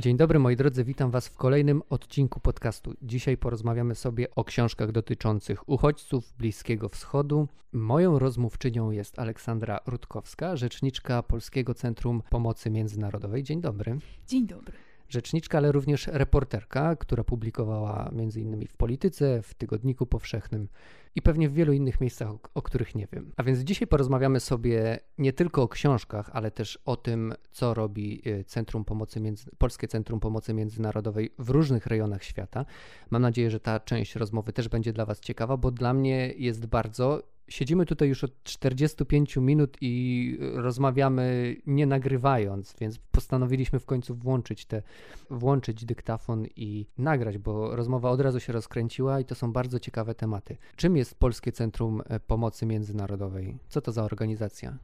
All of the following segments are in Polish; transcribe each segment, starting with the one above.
Dzień dobry moi drodzy, witam Was w kolejnym odcinku podcastu. Dzisiaj porozmawiamy sobie o książkach dotyczących uchodźców Bliskiego Wschodu. Moją rozmówczynią jest Aleksandra Rutkowska, rzeczniczka Polskiego Centrum Pomocy Międzynarodowej. Dzień dobry. Dzień dobry rzeczniczka, ale również reporterka, która publikowała m.in. w Polityce, w Tygodniku Powszechnym i pewnie w wielu innych miejscach, o, których nie wiem. A więc dzisiaj porozmawiamy sobie nie tylko o książkach, ale też o tym, co robi y, Centrum Pomocy Między... Polskie Centrum Pomocy Międzynarodowej w różnych rejonach świata. Mam nadzieję, że ta część rozmowy też będzie dla Was ciekawa, bo dla mnie jest bardzo siedzimy tutaj już od 45 minut i rozmawiamy nie nagrywając, więc postanowiliśmy w końcu włączyć te, włączyć dyktafon i nagrać, bo rozmowa od razu się rozkręciła i to są bardzo ciekawe tematy. Czym jest Polskie Centrum Pomocy Międzynarodowej? Co to za organizacja?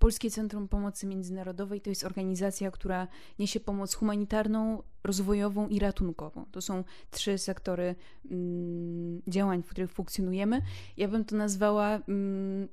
Polskie Centrum Pomocy Międzynarodowej to jest organizacja, która niesie pomoc humanitarną, rozwojową i ratunkową. To są trzy sektory mm, działań, w których funkcjonujemy. Ja bym to nazwała mm,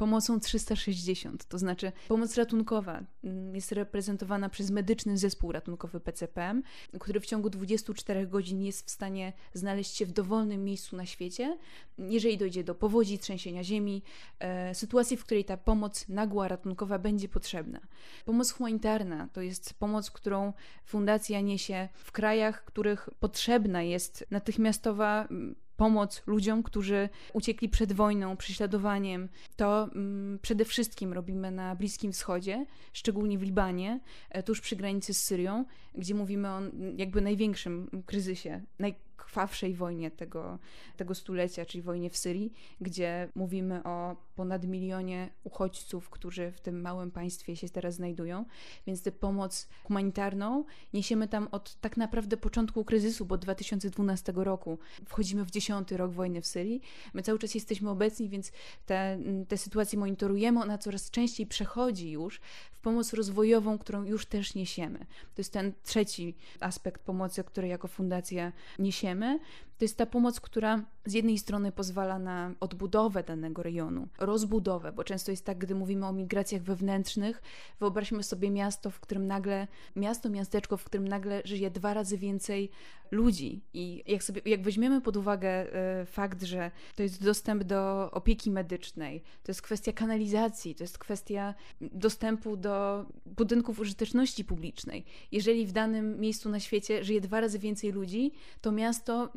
pomocą 360, to znaczy pomoc ratunkowa mm, jest reprezentowana przez medyczny zespół ratunkowy PCPM, który w ciągu 24 godzin jest w stanie znaleźć się w dowolnym miejscu na świecie, jeżeli dojdzie do powodzi, trzęsienia ziemi, e, sytuacji, w której ta pomoc nagła ratunkowa będzie potrzebna. Pomoc humanitarna to jest pomoc, którą fundacja niesie w krajach, których potrzebna jest natychmiastowa mm, pomoc ludziom, którzy uciekli przed wojną, prześladowaniem. To mm, przede wszystkim robimy na Bliskim Wschodzie, szczególnie w Libanie, e, tuż przy granicy z Syrią, gdzie mówimy o jakby największym kryzysie, naj najkrwawszej wojnie tego, tego stulecia, czyli wojnie w Syrii, gdzie mówimy o ponad milionie uchodźców, którzy w tym małym państwie się teraz znajdują. Więc tę pomoc humanitarną niesiemy tam od tak naprawdę początku kryzysu, bo 2012 roku wchodzimy w dziesiąty rok wojny w Syrii. My cały czas jesteśmy obecni, więc te, te sytuację monitorujemy. Ona coraz częściej przechodzi już pomoc rozwojową, którą już też niesiemy. To jest ten trzeci aspekt pomocy, który jako fundacja niesiemy to jest ta pomoc, która z jednej strony pozwala na odbudowę danego rejonu, rozbudowę, bo często jest tak, gdy mówimy o migracjach wewnętrznych, wyobraźmy sobie miasto, w którym nagle, miasto, miasteczko, w którym nagle żyje dwa razy więcej ludzi i jak sobie, jak weźmiemy pod uwagę e, fakt, że to jest dostęp do opieki medycznej, to jest kwestia kanalizacji, to jest kwestia dostępu do budynków użyteczności publicznej. Jeżeli w danym miejscu na świecie żyje dwa razy więcej ludzi, to miasto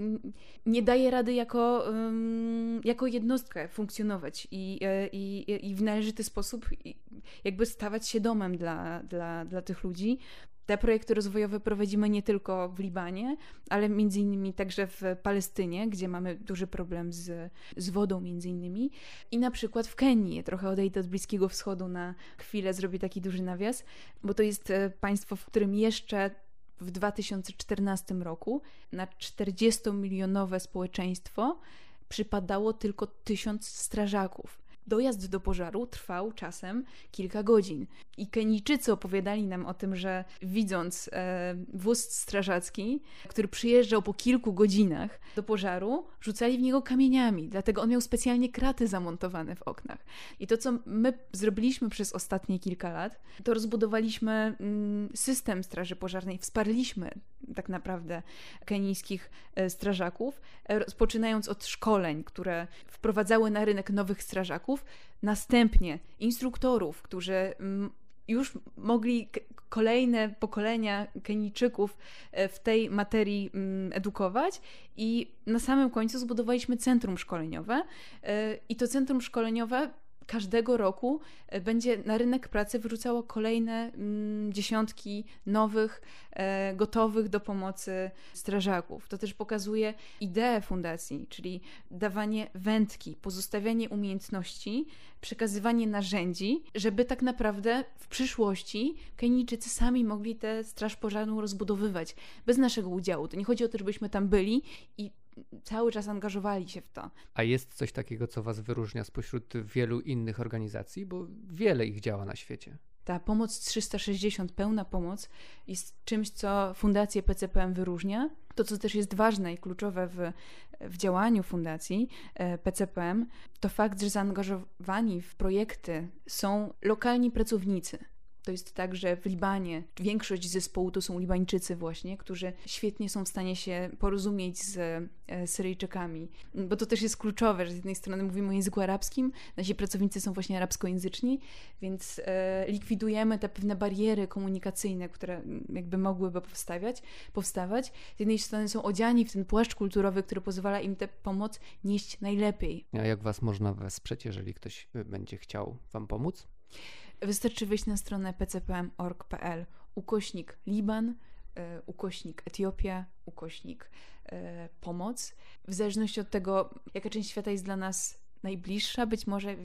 nie daje rady jako, jako jednostkę funkcjonować i, e, i, i w należyty sposób jakby stawać się domem dla, dla, dla tych ludzi. Te projekty rozwojowe prowadzimy nie tylko w Libanie, ale między innymi także w Palestynie, gdzie mamy duży problem z, z wodą między innymi i na przykład w Kenii. Trochę odejdę od Bliskiego Wschodu na chwilę, zrobię taki duży nawias, bo to jest e, państwo, w którym jeszcze w 2014 roku na 40-milionowe społeczeństwo przypadało tylko tysiąc strażaków. Dojazd do pożaru trwał czasem kilka godzin. I Kenijczycy opowiadali nam o tym, że widząc e, wóz strażacki, który przyjeżdżał po kilku godzinach do pożaru, rzucali w niego kamieniami, dlatego on miał specjalnie kraty zamontowane w oknach. I to, co my zrobiliśmy przez ostatnie kilka lat, to rozbudowaliśmy mm, system Straży Pożarnej, wsparliśmy tak naprawdę kenijskich e, strażaków, e, rozpoczynając od szkoleń, które wprowadzały na rynek nowych strażaków, następnie instruktorów, którzy mm, już mogli kolejne pokolenia Kenijczyków e, w tej materii mm, edukować. I na samym końcu zbudowaliśmy centrum szkoleniowe i to centrum szkoleniowe każdego roku e, będzie na rynek pracy wyrzucało kolejne mm, dziesiątki nowych, e, gotowych do pomocy strażaków. To też pokazuje ideę fundacji, czyli dawanie wędki, pozostawianie umiejętności, przekazywanie narzędzi, żeby tak naprawdę w przyszłości Kenijczycy sami mogli tę straż pożarną rozbudowywać bez naszego udziału. To nie chodzi o to, żebyśmy tam byli i cały czas angażowali się w to. A jest coś takiego, co Was wyróżnia spośród wielu innych organizacji, bo wiele ich działa na świecie. Ta pomoc 360, pełna pomoc, jest czymś, co Fundację PCPM wyróżnia. To, co też jest ważne i kluczowe w, w działaniu Fundacji e, PCPM, to fakt, że zaangażowani w projekty są lokalni pracownicy To jest tak, że w Libanie większość zespołu to są Libańczycy właśnie, którzy świetnie są w stanie się porozumieć z e, Syryjczykami. Bo to też jest kluczowe, że z jednej strony mówimy o języku arabskim, nasi pracownicy są właśnie arabskojęzyczni, więc e, likwidujemy te pewne bariery komunikacyjne, które jakby mogłyby powstawać, powstawać. Z jednej strony są odziani w ten płaszcz kulturowy, który pozwala im tę pomoc nieść najlepiej. A jak was można wesprzeć, jeżeli ktoś e, będzie chciał wam pomóc? Wystarczy wejść na stronę pcpm.org.pl ukośnik Liban, e, ukośnik Etiopia, ukośnik e, pomoc. W zależności od tego, jaka część świata jest dla nas najbliższa, być może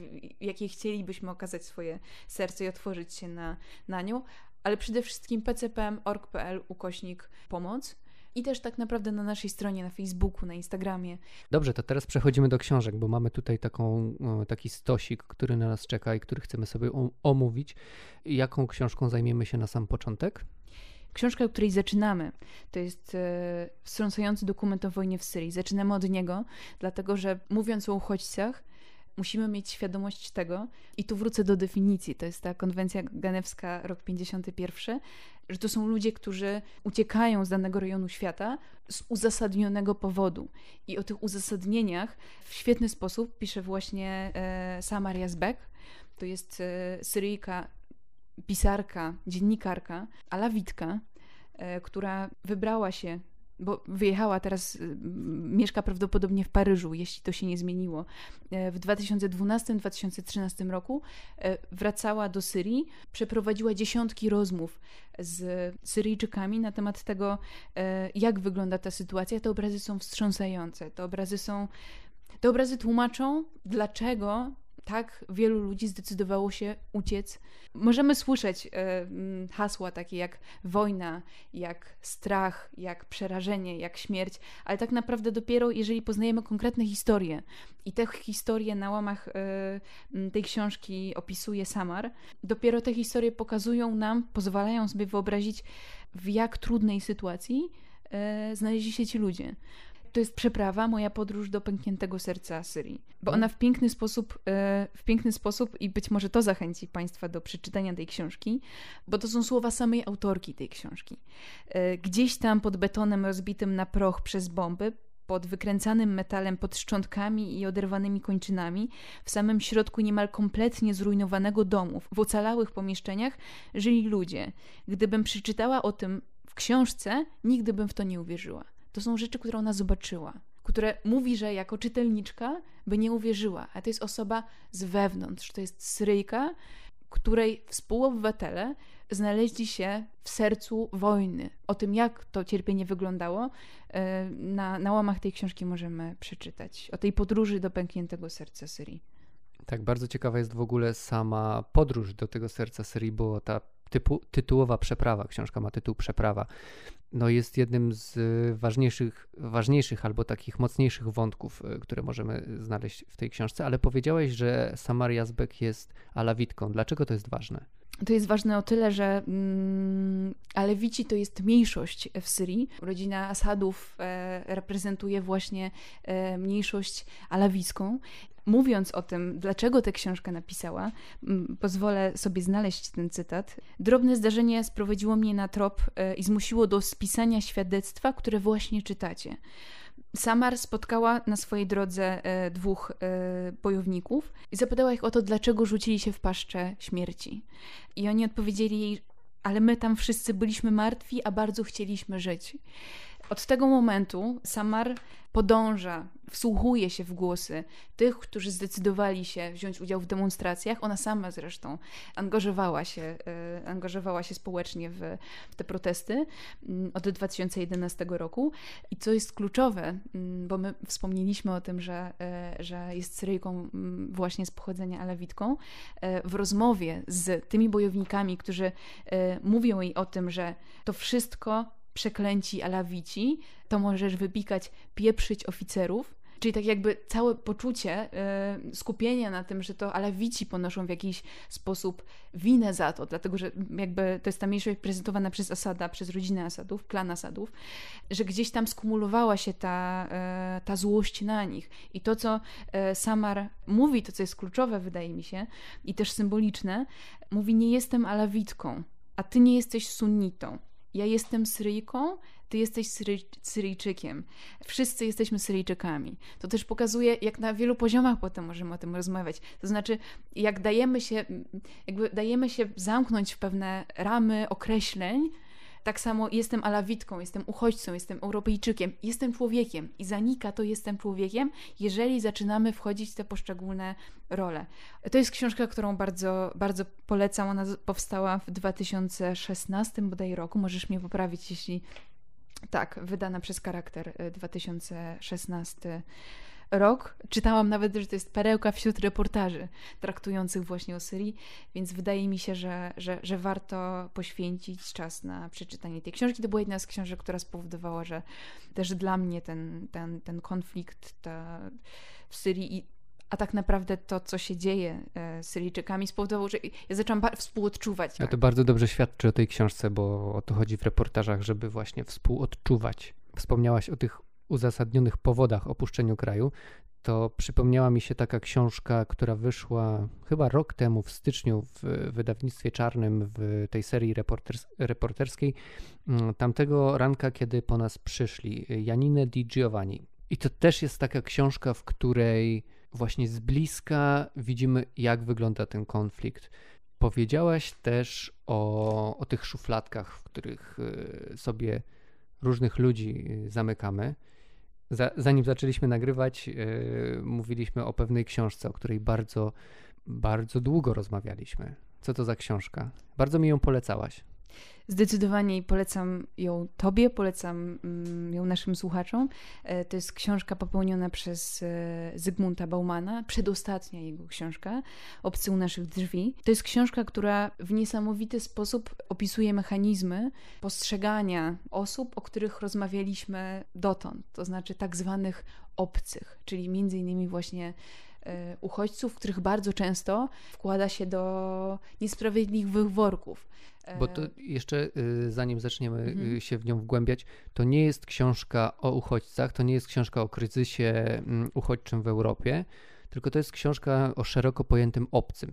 jakiej chcielibyśmy okazać swoje serce i otworzyć się na, na nią, ale przede wszystkim pcpm.org.pl ukośnik pomoc i też tak naprawdę na naszej stronie, na Facebooku, na Instagramie. Dobrze, to teraz przechodzimy do książek, bo mamy tutaj taką, taki stosik, który na nas czeka i który chcemy sobie omówić. Jaką książką zajmiemy się na sam początek? Książka, od której zaczynamy, to jest e, wstrząsający dokument o wojnie w Syrii. Zaczynamy od niego, dlatego że mówiąc o uchodźcach, musimy mieć świadomość tego, i tu wrócę do definicji, to jest ta konwencja genewska, rok 51, że to są ludzie, którzy uciekają z danego rejonu świata z uzasadnionego powodu. I o tych uzasadnieniach w świetny sposób pisze właśnie e, Samar Yazbek. To jest e, Syryjka, pisarka, dziennikarka, alawitka, e, która wybrała się bo wyjechała teraz, y, mieszka prawdopodobnie w Paryżu, jeśli to się nie zmieniło. E, w 2012-2013 roku e, wracała do Syrii, przeprowadziła dziesiątki rozmów z Syryjczykami na temat tego, e, jak wygląda ta sytuacja. Te obrazy są wstrząsające. Te obrazy są. Te obrazy tłumaczą, dlaczego tak wielu ludzi zdecydowało się uciec. Możemy słyszeć e, hasła takie jak wojna, jak strach, jak przerażenie, jak śmierć, ale tak naprawdę dopiero jeżeli poznajemy konkretne historie. I te historie na łamach e, tej książki opisuje Samar, dopiero te historie pokazują nam, pozwalają sobie wyobrazić, w jak trudnej sytuacji e, znaleźli się ci ludzie to jest przeprawa, moja podróż do pękniętego serca Syrii. Bo ona w piękny sposób, e, w piękny sposób i być może to zachęci Państwa do przeczytania tej książki, bo to są słowa samej autorki tej książki. E, gdzieś tam pod betonem rozbitym na proch przez bomby, pod wykręcanym metalem, pod szczątkami i oderwanymi kończynami, w samym środku niemal kompletnie zrujnowanego domu, w ocalałych pomieszczeniach żyli ludzie. Gdybym przeczytała o tym w książce, nigdy bym w to nie uwierzyła. To są rzeczy, które ona zobaczyła, które mówi, że jako czytelniczka by nie uwierzyła, a to jest osoba z wewnątrz, to jest Syryjka, której współobywatele znaleźli się w sercu wojny. O tym, jak to cierpienie wyglądało, e, na, na łamach tej książki możemy przeczytać. O tej podróży do pękniętego serca Syrii. Tak, bardzo ciekawa jest w ogóle sama podróż do tego serca Syrii, bo ta typu, tytułowa przeprawa, książka ma tytuł Przeprawa, no jest jednym z ważniejszych, ważniejszych albo takich mocniejszych wątków, e, które możemy znaleźć w tej książce, ale powiedziałeś, że Samaria Zbek jest alawitką. Dlaczego to jest ważne? To jest ważne o tyle, że mm, Alewici to jest mniejszość w Syrii. Rodzina Asadów e, reprezentuje właśnie e, mniejszość alawicką mówiąc o tym, dlaczego tę książkę napisała, pozwolę sobie znaleźć ten cytat. Drobne zdarzenie sprowadziło mnie na trop e, i zmusiło do spisania świadectwa, które właśnie czytacie. Samar spotkała na swojej drodze e, dwóch e, bojowników i zapytała ich o to, dlaczego rzucili się w paszczę śmierci. I oni odpowiedzieli jej, ale my tam wszyscy byliśmy martwi, a bardzo chcieliśmy żyć. Od tego momentu Samar podąża, wsłuchuje się w głosy tych, którzy zdecydowali się wziąć udział w demonstracjach. Ona sama zresztą angażowała się, e, angażowała się społecznie w, te protesty mm, od 2011 roku. I co jest kluczowe, mm, bo my wspomnieliśmy o tym, że, e, że jest Syryjką mm, właśnie z pochodzenia alawitką, e, w rozmowie z tymi bojownikami, którzy mówią jej o tym, że to wszystko przeklęci alawici, to możesz wypikać, pieprzyć oficerów. Czyli tak jakby całe poczucie y, skupienia na tym, że to Alawici ponoszą w jakiś sposób winę za to, dlatego że jakby to jest ta mniejszość prezentowana przez Asada, przez rodzinę Asadów, klan Asadów, że gdzieś tam skumulowała się ta, y, ta złość na nich. I to, co y, Samar mówi, to co jest kluczowe, wydaje mi się, i też symboliczne, mówi: Nie jestem Alawitką, a ty nie jesteś sunnitą. Ja jestem Syryjką, ty jesteś Syry Syryjczykiem. Wszyscy jesteśmy Syryjczykami. To też pokazuje, jak na wielu poziomach potem możemy o tym rozmawiać. To znaczy, jak dajemy się, jakby dajemy się zamknąć w pewne ramy określeń, tak samo jestem alawitką, jestem uchodźcą, jestem Europejczykiem, jestem człowiekiem i zanika to jestem człowiekiem, jeżeli zaczynamy wchodzić w te poszczególne role. To jest książka, którą bardzo, bardzo polecam. Ona powstała w 2016 bodaj roku. Możesz mnie poprawić, jeśli tak, wydana przez charakter 2016 y, rok. Czytałam nawet, że to jest perełka wśród reportaży traktujących właśnie o Syrii, więc wydaje mi się, że, że, że warto poświęcić czas na przeczytanie tej książki. To była jedna z książek, która spowodowała, że też dla mnie ten, ten, ten konflikt ta, w Syrii i a tak naprawdę to, co się dzieje e, z Syryjczykami, spowodowało, że ja zaczęłam współodczuwać. Tak? A to bardzo dobrze świadczy o tej książce, bo o to chodzi w reportażach, żeby właśnie współodczuwać. Wspomniałaś o tych uzasadnionych powodach opuszczeniu kraju, to przypomniała mi się taka książka, która wyszła chyba rok temu w styczniu w wydawnictwie czarnym w tej serii reporters reporterskiej. Mm, tamtego ranka, kiedy po nas przyszli, Janine Di Giovanni. I to też jest taka książka, w której właśnie z bliska widzimy, jak wygląda ten konflikt. Powiedziałaś też o, o tych szufladkach, w których y, sobie różnych ludzi y, zamykamy. Zanim zaczęliśmy nagrywać, yy, mówiliśmy o pewnej książce, o której bardzo, bardzo długo rozmawialiśmy. Co to za książka? Bardzo mi ją polecałaś. Zdecydowanie polecam ją Tobie, polecam mm, ją naszym słuchaczom. E, to jest książka popełniona przez e, Zygmunta Baumana, przedostatnia jego książka, Obcy u naszych drzwi. To jest książka, która w niesamowity sposób opisuje mechanizmy postrzegania osób, o których rozmawialiśmy dotąd, to znaczy tak zwanych obcych, czyli między innymi właśnie e, uchodźców, których bardzo często wkłada się do niesprawiedliwych worków. Bo to jeszcze y, zanim zaczniemy y, mhm. się w nią wgłębiać, to nie jest książka o uchodźcach, to nie jest książka o kryzysie mm, uchodźczym w Europie, tylko to jest książka o szeroko pojętym obcym.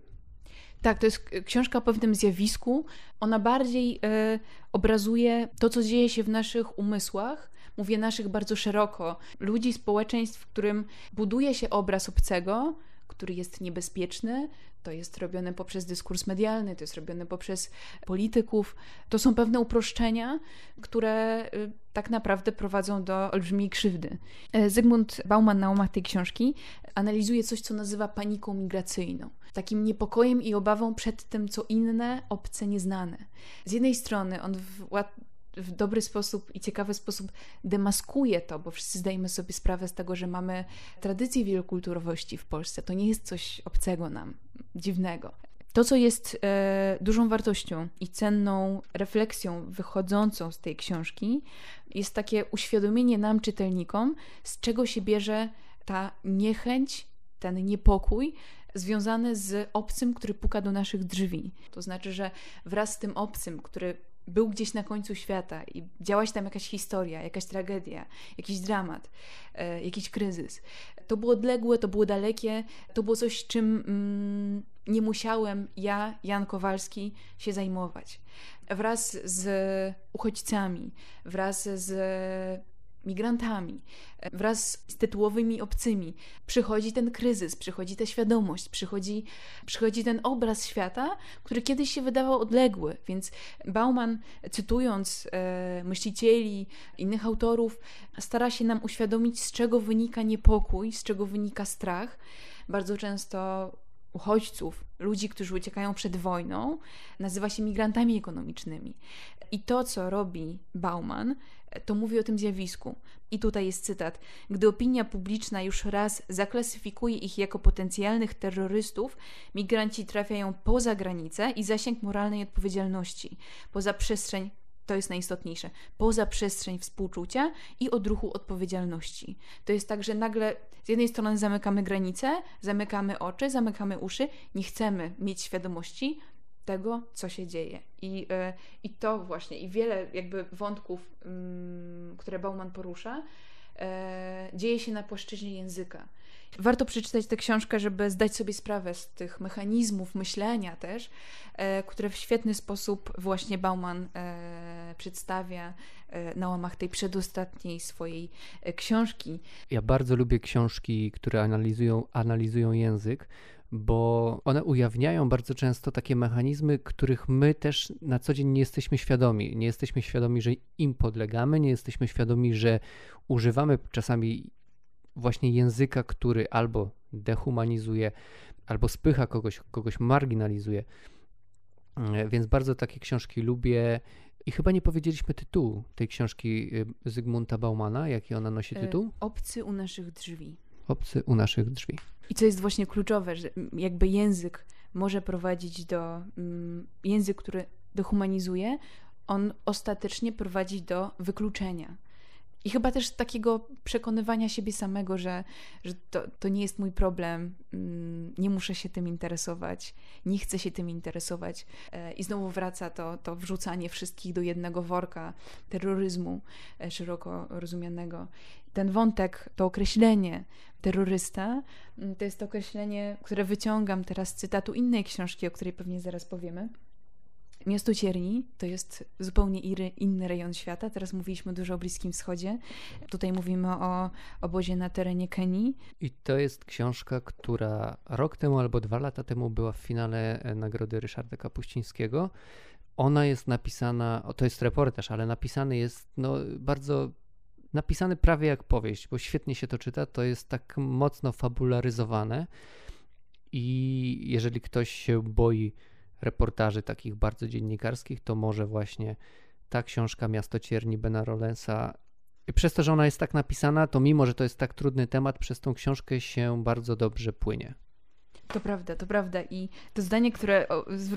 Tak, to jest książka o pewnym zjawisku. Ona bardziej y, obrazuje to, co dzieje się w naszych umysłach. Mówię naszych bardzo szeroko. Ludzi, społeczeństw, w którym buduje się obraz obcego, który jest niebezpieczny. To jest robione poprzez dyskurs medialny, to jest robione poprzez polityków. To są pewne uproszczenia, które y, tak naprawdę prowadzą do olbrzymiej krzywdy. E, Zygmunt Bauman na łamach tej książki analizuje coś, co nazywa paniką migracyjną. Takim niepokojem i obawą przed tym, co inne, obce, nieznane. Z jednej strony on w w dobry sposób i ciekawy sposób demaskuje to, bo wszyscy zdajemy sobie sprawę z tego, że mamy tradycję wielokulturowości w Polsce. To nie jest coś obcego nam, dziwnego. To, co jest e, dużą wartością i cenną refleksją wychodzącą z tej książki, jest takie uświadomienie nam, czytelnikom, z czego się bierze ta niechęć, ten niepokój związany z obcym, który puka do naszych drzwi. To znaczy, że wraz z tym obcym, który był gdzieś na końcu świata i działa się tam jakaś historia, jakaś tragedia, jakiś dramat, e, jakiś kryzys. To było odległe, to było dalekie, to było coś, czym mm, nie musiałem ja, Jan Kowalski, się zajmować. Wraz z uchodźcami, wraz z migrantami, wraz z tytułowymi obcymi. Przychodzi ten kryzys, przychodzi ta świadomość, przychodzi, przychodzi ten obraz świata, który kiedyś się wydawał odległy. Więc Bauman, cytując e, myślicieli, innych autorów, stara się nam uświadomić, z czego wynika niepokój, z czego wynika strach. Bardzo często uchodźców, ludzi, którzy uciekają przed wojną, nazywa się migrantami ekonomicznymi. I to, co robi Bauman, to mówi o tym zjawisku. I tutaj jest cytat. Gdy opinia publiczna już raz zaklasyfikuje ich jako potencjalnych terrorystów, migranci trafiają poza granicę i zasięg moralnej odpowiedzialności, poza przestrzeń To jest najistotniejsze. Poza przestrzeń współczucia i odruchu odpowiedzialności. To jest tak, że nagle z jednej strony zamykamy granice, zamykamy oczy, zamykamy uszy, nie chcemy mieć świadomości tego, co się dzieje. I, e, i to właśnie, i wiele jakby wątków, mm, które Bauman porusza, e, dzieje się na płaszczyźnie języka. Warto przeczytać tę książkę, żeby zdać sobie sprawę z tych mechanizmów myślenia też, e, które w świetny sposób właśnie Bauman przedstawia na łamach tej przedostatniej swojej książki. Ja bardzo lubię książki, które analizują, analizują język, bo one ujawniają bardzo często takie mechanizmy, których my też na co dzień nie jesteśmy świadomi. Nie jesteśmy świadomi, że im podlegamy, nie jesteśmy świadomi, że używamy czasami właśnie języka, który albo dehumanizuje, albo spycha kogoś, kogoś marginalizuje. Mm, więc bardzo takie książki lubię. I chyba nie powiedzieliśmy tytułu tej książki y, Zygmunta Baumana, jaki ona nosi e, tytuł? Obcy u naszych drzwi. Obcy u naszych drzwi. I co jest właśnie kluczowe, że jakby język może prowadzić do. Mm, język, który dehumanizuje, on ostatecznie prowadzi do wykluczenia. I chyba też takiego przekonywania siebie samego, że, że to, to nie jest mój problem, mm, nie muszę się tym interesować, nie chcę się tym interesować. E, I znowu wraca to, to wrzucanie wszystkich do jednego worka terroryzmu e, szeroko rozumianego. Ten wątek, to określenie terrorysta, mm, to jest to określenie, które wyciągam teraz z cytatu innej książki, o której pewnie zaraz powiemy Miasto Cierni to jest zupełnie inny rejon świata. Teraz mówiliśmy dużo o Bliskim Wschodzie. Tutaj mówimy o obozie na terenie Kenii. I to jest książka, która rok temu albo dwa lata temu była w finale e, nagrody Ryszarda Kapuścińskiego. Ona jest napisana, to jest reportaż, ale napisany jest no, bardzo napisany prawie jak powieść, bo świetnie się to czyta. To jest tak mocno fabularyzowane. I jeżeli ktoś się boi reportaży takich bardzo dziennikarskich, to może właśnie ta książka Miasto Cierni Bena Rolensa przez to, że ona jest tak napisana, to mimo, że to jest tak trudny temat, przez tą książkę się bardzo dobrze płynie. To prawda, to prawda. I to zdanie, które,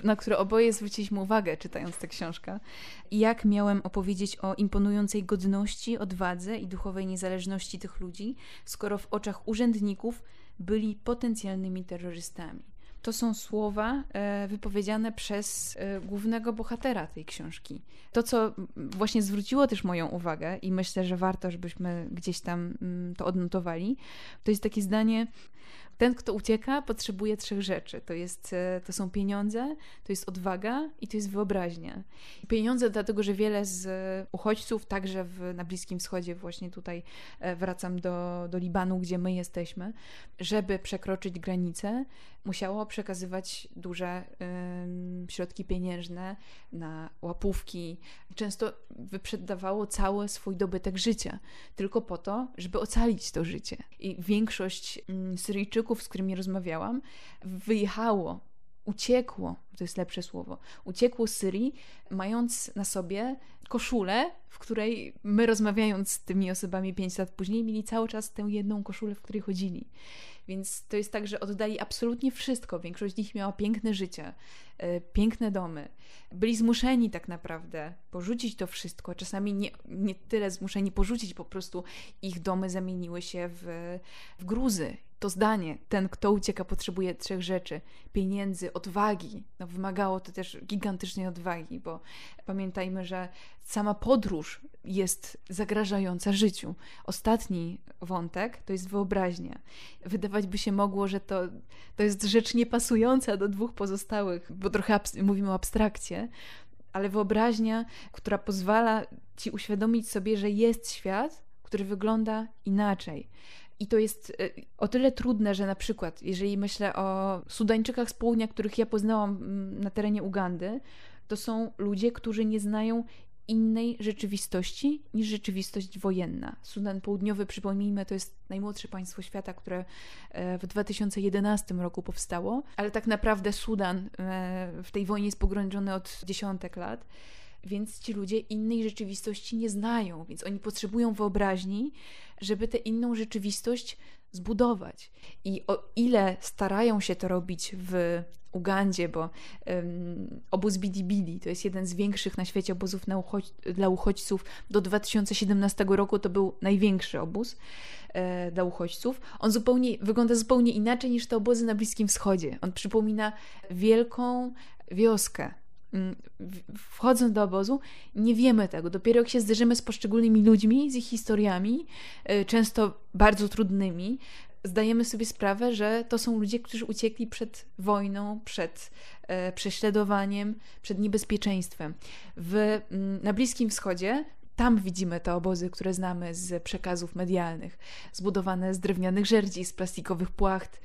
na które oboje zwróciliśmy uwagę, czytając tę książkę, jak miałem opowiedzieć o imponującej godności, odwadze i duchowej niezależności tych ludzi, skoro w oczach urzędników byli potencjalnymi terrorystami to są słowa e, wypowiedziane przez e, głównego bohatera tej książki. To, co właśnie zwróciło też moją uwagę i myślę, że warto, żebyśmy gdzieś tam mm, to odnotowali, to jest takie zdanie, ten, kto ucieka, potrzebuje trzech rzeczy. To, jest, e, to są pieniądze, to jest odwaga i to jest wyobraźnia. Pieniądze dlatego, że wiele z uchodźców, także w, na Bliskim Wschodzie, właśnie tutaj e, wracam do, do Libanu, gdzie my jesteśmy, żeby przekroczyć granicę, musiało przekazywać duże środki pieniężne na łapówki. Często wyprzedawało cały swój dobytek życia, tylko po to, żeby ocalić to życie. I większość y, Syryjczyków z którymi rozmawiałam, wyjechało, uciekło, to jest lepsze słowo, uciekło z Syrii, mając na sobie koszulę, w której my rozmawiając z tymi osobami pięć lat później, mieli cały czas tę jedną koszulę, w której chodzili. Więc to jest tak, że oddali absolutnie wszystko. Większość z nich miała piękne życie, yy, piękne domy. Byli zmuszeni tak naprawdę porzucić to wszystko. Czasami nie, nie tyle zmuszeni porzucić, po prostu ich domy zamieniły się w, w gruzy to zdanie, ten kto ucieka potrzebuje trzech rzeczy: pieniędzy, odwagi. No, wymagało to też gigantycznej odwagi, bo pamiętajmy, że sama podróż jest zagrażająca życiu. Ostatni wątek to jest wyobraźnia. Wydawać by się mogło, że to, to jest rzecz niepasująca do dwóch pozostałych, bo trochę mówimy o abstrakcie, ale wyobraźnia, która pozwala ci uświadomić sobie, że jest świat, który wygląda inaczej i to jest e, o tyle trudne, że na przykład, jeżeli myślę o Sudańczykach z południa, których ja poznałam mm, na terenie Ugandy, to są ludzie, którzy nie znają innej rzeczywistości niż rzeczywistość wojenna. Sudan Południowy, przypomnijmy, to jest najmłodsze państwo świata, które e, w 2011 roku powstało, ale tak naprawdę Sudan e, w tej wojnie jest pogrążony od dziesiątek lat. Więc ci ludzie innej rzeczywistości nie znają, więc oni potrzebują wyobraźni, żeby tę inną rzeczywistość zbudować. I o ile starają się to robić w Ugandzie, bo um, obóz Bidi Bidi to jest jeden z większych na świecie obozów na uchodź dla uchodźców. Do 2017 roku to był największy obóz e, dla uchodźców. On zupełnie, wygląda zupełnie inaczej niż te obozy na Bliskim Wschodzie. On przypomina wielką wioskę wchodząc do obozu, nie wiemy tego. Dopiero jak się zderzymy z poszczególnymi ludźmi, z ich historiami, y, często bardzo trudnymi, zdajemy sobie sprawę, że to są ludzie, którzy uciekli przed wojną, przed e, prześladowaniem, przed niebezpieczeństwem. W, mm, na Bliskim Wschodzie tam widzimy te obozy, które znamy z przekazów medialnych, zbudowane z drewnianych żerdzi, z plastikowych płacht.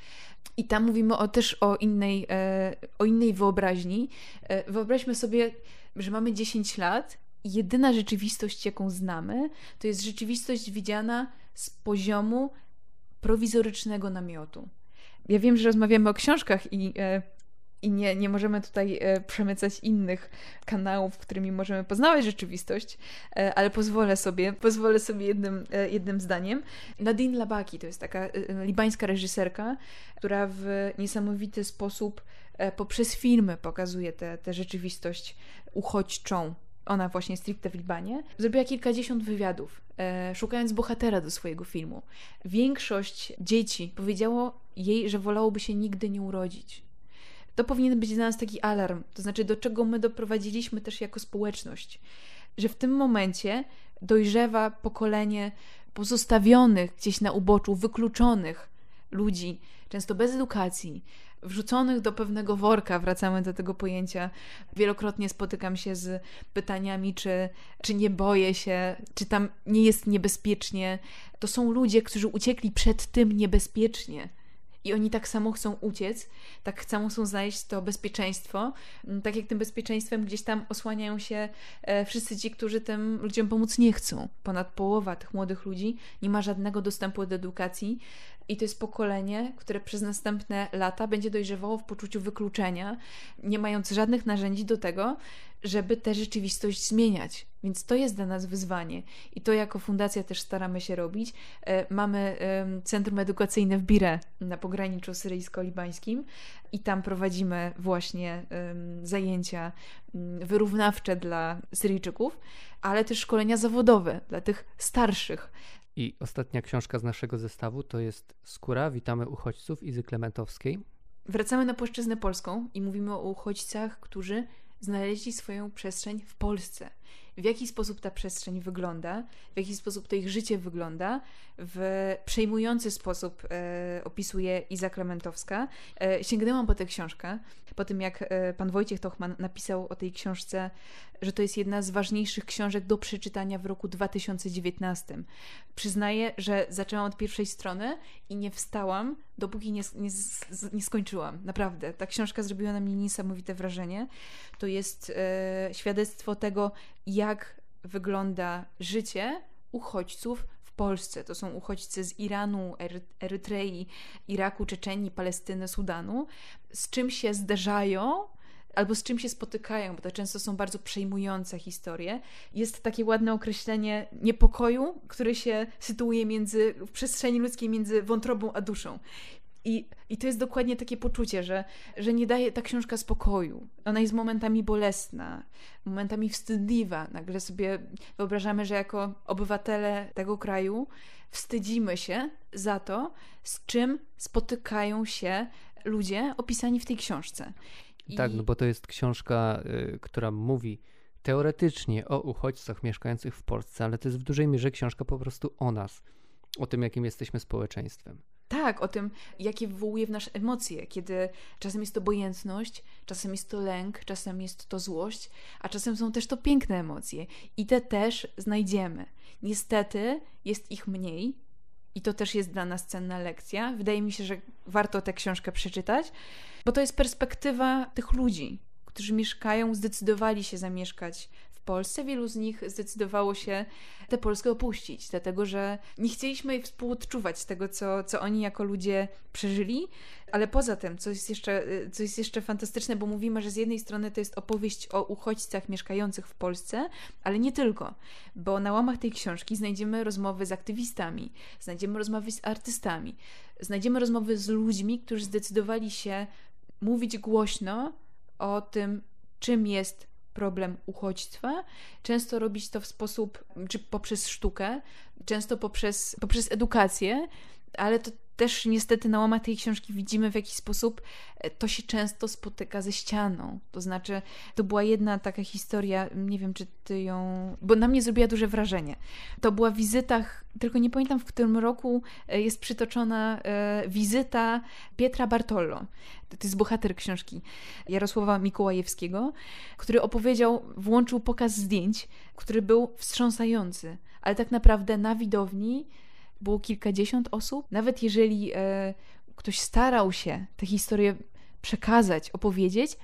I tam mówimy o, też o innej, e, o innej wyobraźni. E, wyobraźmy sobie, że mamy 10 lat i jedyna rzeczywistość, jaką znamy, to jest rzeczywistość widziana z poziomu prowizorycznego namiotu. Ja wiem, że rozmawiamy o książkach i e, i nie, nie możemy tutaj e, przemycać innych kanałów, którymi możemy poznawać rzeczywistość, e, ale pozwolę sobie, pozwolę sobie jednym, e, jednym zdaniem. Nadine Labaki to jest taka libańska reżyserka, która w niesamowity sposób poprzez filmy pokazuje tę rzeczywistość uchodźczą ona właśnie stricte w Libanie, zrobiła kilkadziesiąt wywiadów, e, szukając bohatera do swojego filmu. Większość dzieci powiedziało jej, że wolałoby się nigdy nie urodzić. To powinien być dla nas taki alarm, to znaczy do czego my doprowadziliśmy też jako społeczność, że w tym momencie dojrzewa pokolenie pozostawionych gdzieś na uboczu, wykluczonych ludzi, często bez edukacji, wrzuconych do pewnego worka, wracamy do tego pojęcia. Wielokrotnie spotykam się z pytaniami, czy, czy nie boję się, czy tam nie jest niebezpiecznie. To są ludzie, którzy uciekli przed tym niebezpiecznie i oni tak samo chcą uciec, tak samo chcą znaleźć to bezpieczeństwo, mm, tak jak tym bezpieczeństwem gdzieś tam osłaniają się e, wszyscy ci, którzy tym ludziom pomóc nie chcą. Ponad połowa tych młodych ludzi nie ma żadnego dostępu do edukacji, i to jest pokolenie, które przez następne lata będzie dojrzewało w poczuciu wykluczenia, nie mając żadnych narzędzi do tego, żeby tę rzeczywistość zmieniać. Więc to jest dla nas wyzwanie i to jako fundacja też staramy się robić. E, mamy Centrum Edukacyjne w Bire na pograniczu syryjsko-libańskim i tam prowadzimy właśnie zajęcia wyrównawcze dla Syryjczyków, ale też szkolenia zawodowe dla tych starszych. I ostatnia książka z naszego zestawu to jest Skóra, witamy uchodźców Izy Klementowskiej. Wracamy na płaszczyznę polską i mówimy o uchodźcach, którzy znaleźli swoją przestrzeń w Polsce. W jaki sposób ta przestrzeń wygląda, w jaki sposób to ich życie wygląda, w przejmujący sposób e, opisuje Iza Klementowska. E, sięgnęłam po tę książkę, po tym jak e, pan Wojciech Tochman napisał o tej książce, że to jest jedna z ważniejszych książek do przeczytania w roku 2019. Przyznaję, że zaczęłam od pierwszej strony i nie wstałam, dopóki nie, nie, nie skończyłam. Naprawdę. Ta książka zrobiła na mnie niesamowite wrażenie. To jest e, świadectwo tego, jak wygląda życie uchodźców Polsce. To są uchodźcy z Iranu, Erytrei, Iraku, Czeczenii, Palestyny, Sudanu. Z czym się zderzają albo z czym się spotykają, bo to często są bardzo przejmujące historie. Jest takie ładne określenie niepokoju, który się sytuuje między, w przestrzeni ludzkiej między wątrobą a duszą. I, I to jest dokładnie takie poczucie, że, że nie daje ta książka spokoju. Ona jest momentami bolesna, momentami wstydliwa. Nagle sobie wyobrażamy, że jako obywatele tego kraju wstydzimy się za to, z czym spotykają się ludzie opisani w tej książce. I... Tak, no bo to jest książka, y, która mówi teoretycznie o uchodźcach mieszkających w Polsce, ale to jest w dużej mierze książka po prostu o nas, o tym, jakim jesteśmy społeczeństwem. Tak, o tym, jakie wywołuje w nas emocje, kiedy czasem jest to obojętność, czasem jest to lęk, czasem jest to złość, a czasem są też to piękne emocje. I te też znajdziemy. Niestety jest ich mniej, i to też jest dla nas cenna lekcja. Wydaje mi się, że warto tę książkę przeczytać, bo to jest perspektywa tych ludzi, którzy mieszkają, zdecydowali się zamieszkać Polsce. Wielu z nich zdecydowało się tę Polskę opuścić, dlatego że nie chcieliśmy współodczuwać tego, co, co oni jako ludzie przeżyli. Ale poza tym, co jest, jeszcze, co jest jeszcze fantastyczne, bo mówimy, że z jednej strony to jest opowieść o uchodźcach mieszkających w Polsce, ale nie tylko, bo na łamach tej książki znajdziemy rozmowy z aktywistami, znajdziemy rozmowy z artystami, znajdziemy rozmowy z ludźmi, którzy zdecydowali się mówić głośno o tym, czym jest problem uchodźstwa, często robić to w sposób, czy poprzez sztukę, często poprzez, poprzez edukację, ale to też niestety na łamach tej książki widzimy, w jaki sposób e, to się często spotyka ze ścianą. To znaczy, to była jedna taka historia, nie wiem, czy ty ją. Bo na mnie zrobiła duże wrażenie. To była wizyta, tylko nie pamiętam w którym roku e, jest przytoczona e, wizyta Pietra Bartolo. To jest bohater książki Jarosława Mikołajewskiego, który opowiedział, włączył pokaz zdjęć, który był wstrząsający, ale tak naprawdę na widowni było kilkadziesiąt osób. Nawet jeżeli e, ktoś starał się tę historię przekazać, opowiedzieć,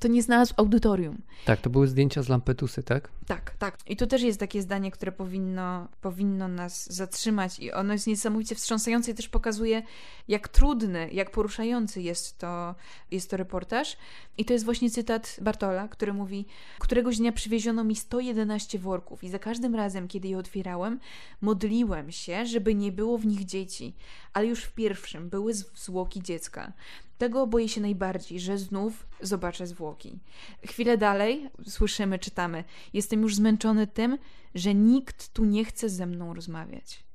to, nie znalazł audytorium. Tak, to były zdjęcia z Lampedusy, tak? Tak, tak. I to też jest takie zdanie, które powinno, powinno nas zatrzymać i ono jest niesamowicie wstrząsające i też pokazuje, jak trudny, jak poruszający jest to, jest to reportaż. I to jest właśnie cytat Bartola, który mówi: Któregoś dnia przywieziono mi 111 worków i za każdym razem, kiedy je otwierałem, modliłem się, żeby nie było w nich dzieci, ale już w pierwszym były zwłoki dziecka. Tego boję się najbardziej, że znów zobaczę zwłoki. Chwilę dalej słyszymy, czytamy: Jestem już zmęczony tym, że nikt tu nie chce ze mną rozmawiać.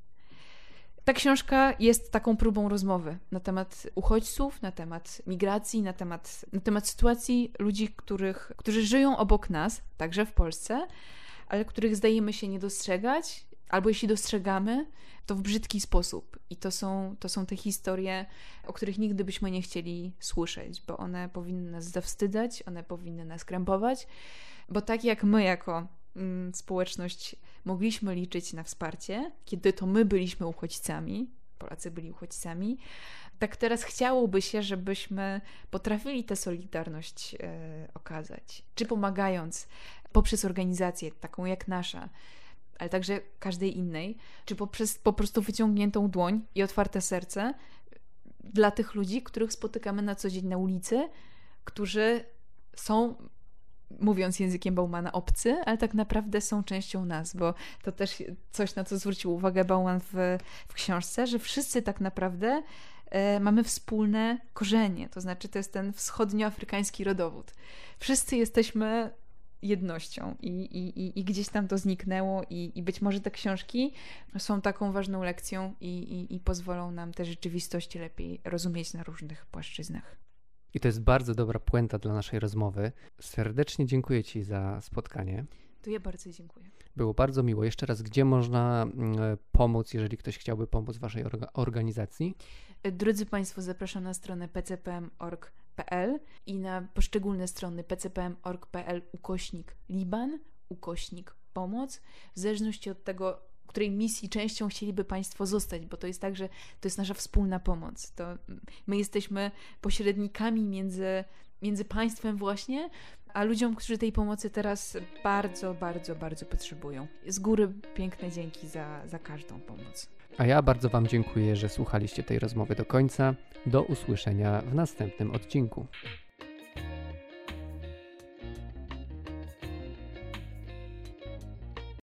Ta książka jest taką próbą rozmowy na temat uchodźców, na temat migracji, na temat, na temat sytuacji ludzi, których, którzy żyją obok nas, także w Polsce, ale których zdajemy się nie dostrzegać, albo jeśli dostrzegamy, to w brzydki sposób. I to są, to są te historie, o których nigdy byśmy nie chcieli słyszeć, bo one powinny nas zawstydzać, one powinny nas krępować, bo tak jak my jako mm, społeczność mogliśmy liczyć na wsparcie, kiedy to my byliśmy uchodźcami, Polacy byli uchodźcami, tak teraz chciałoby się, żebyśmy potrafili tę solidarność e, okazać, czy pomagając poprzez organizację taką jak nasza, ale także każdej innej, czy poprzez po prostu wyciągniętą dłoń i otwarte serce dla tych ludzi, których spotykamy na co dzień na ulicy, którzy są mówiąc językiem Baumana, obcy, ale tak naprawdę są częścią nas, bo to też coś, na co zwrócił uwagę Bauman w, w książce, że wszyscy tak naprawdę e, mamy wspólne korzenie, to znaczy to jest ten wschodnioafrykański rodowód. Wszyscy jesteśmy jednością i, i, i gdzieś tam to zniknęło i, i być może te książki są taką ważną lekcją i, i, i pozwolą nam te rzeczywistości lepiej rozumieć na różnych płaszczyznach. I to jest bardzo dobra puenta dla naszej rozmowy. Serdecznie dziękuję Ci za spotkanie. To ja bardzo dziękuję. Było bardzo miło. Jeszcze raz, gdzie można mm, pomóc, jeżeli ktoś chciałby pomóc Waszej organizacji? Drodzy Państwo, zapraszam na stronę pcpm.org pcpm.org.pl i na poszczególne strony pcpm.org.pl ukośnik Liban, ukośnik pomoc, w zależności od tego, której misji częścią chcieliby Państwo zostać, bo to jest tak, że to jest nasza wspólna pomoc. To my jesteśmy pośrednikami między, między państwem właśnie, a ludziom, którzy tej pomocy teraz bardzo, bardzo, bardzo potrzebują. Z góry piękne dzięki za, za każdą pomoc. A ja bardzo Wam dziękuję, że słuchaliście tej rozmowy do końca. Do usłyszenia w następnym odcinku.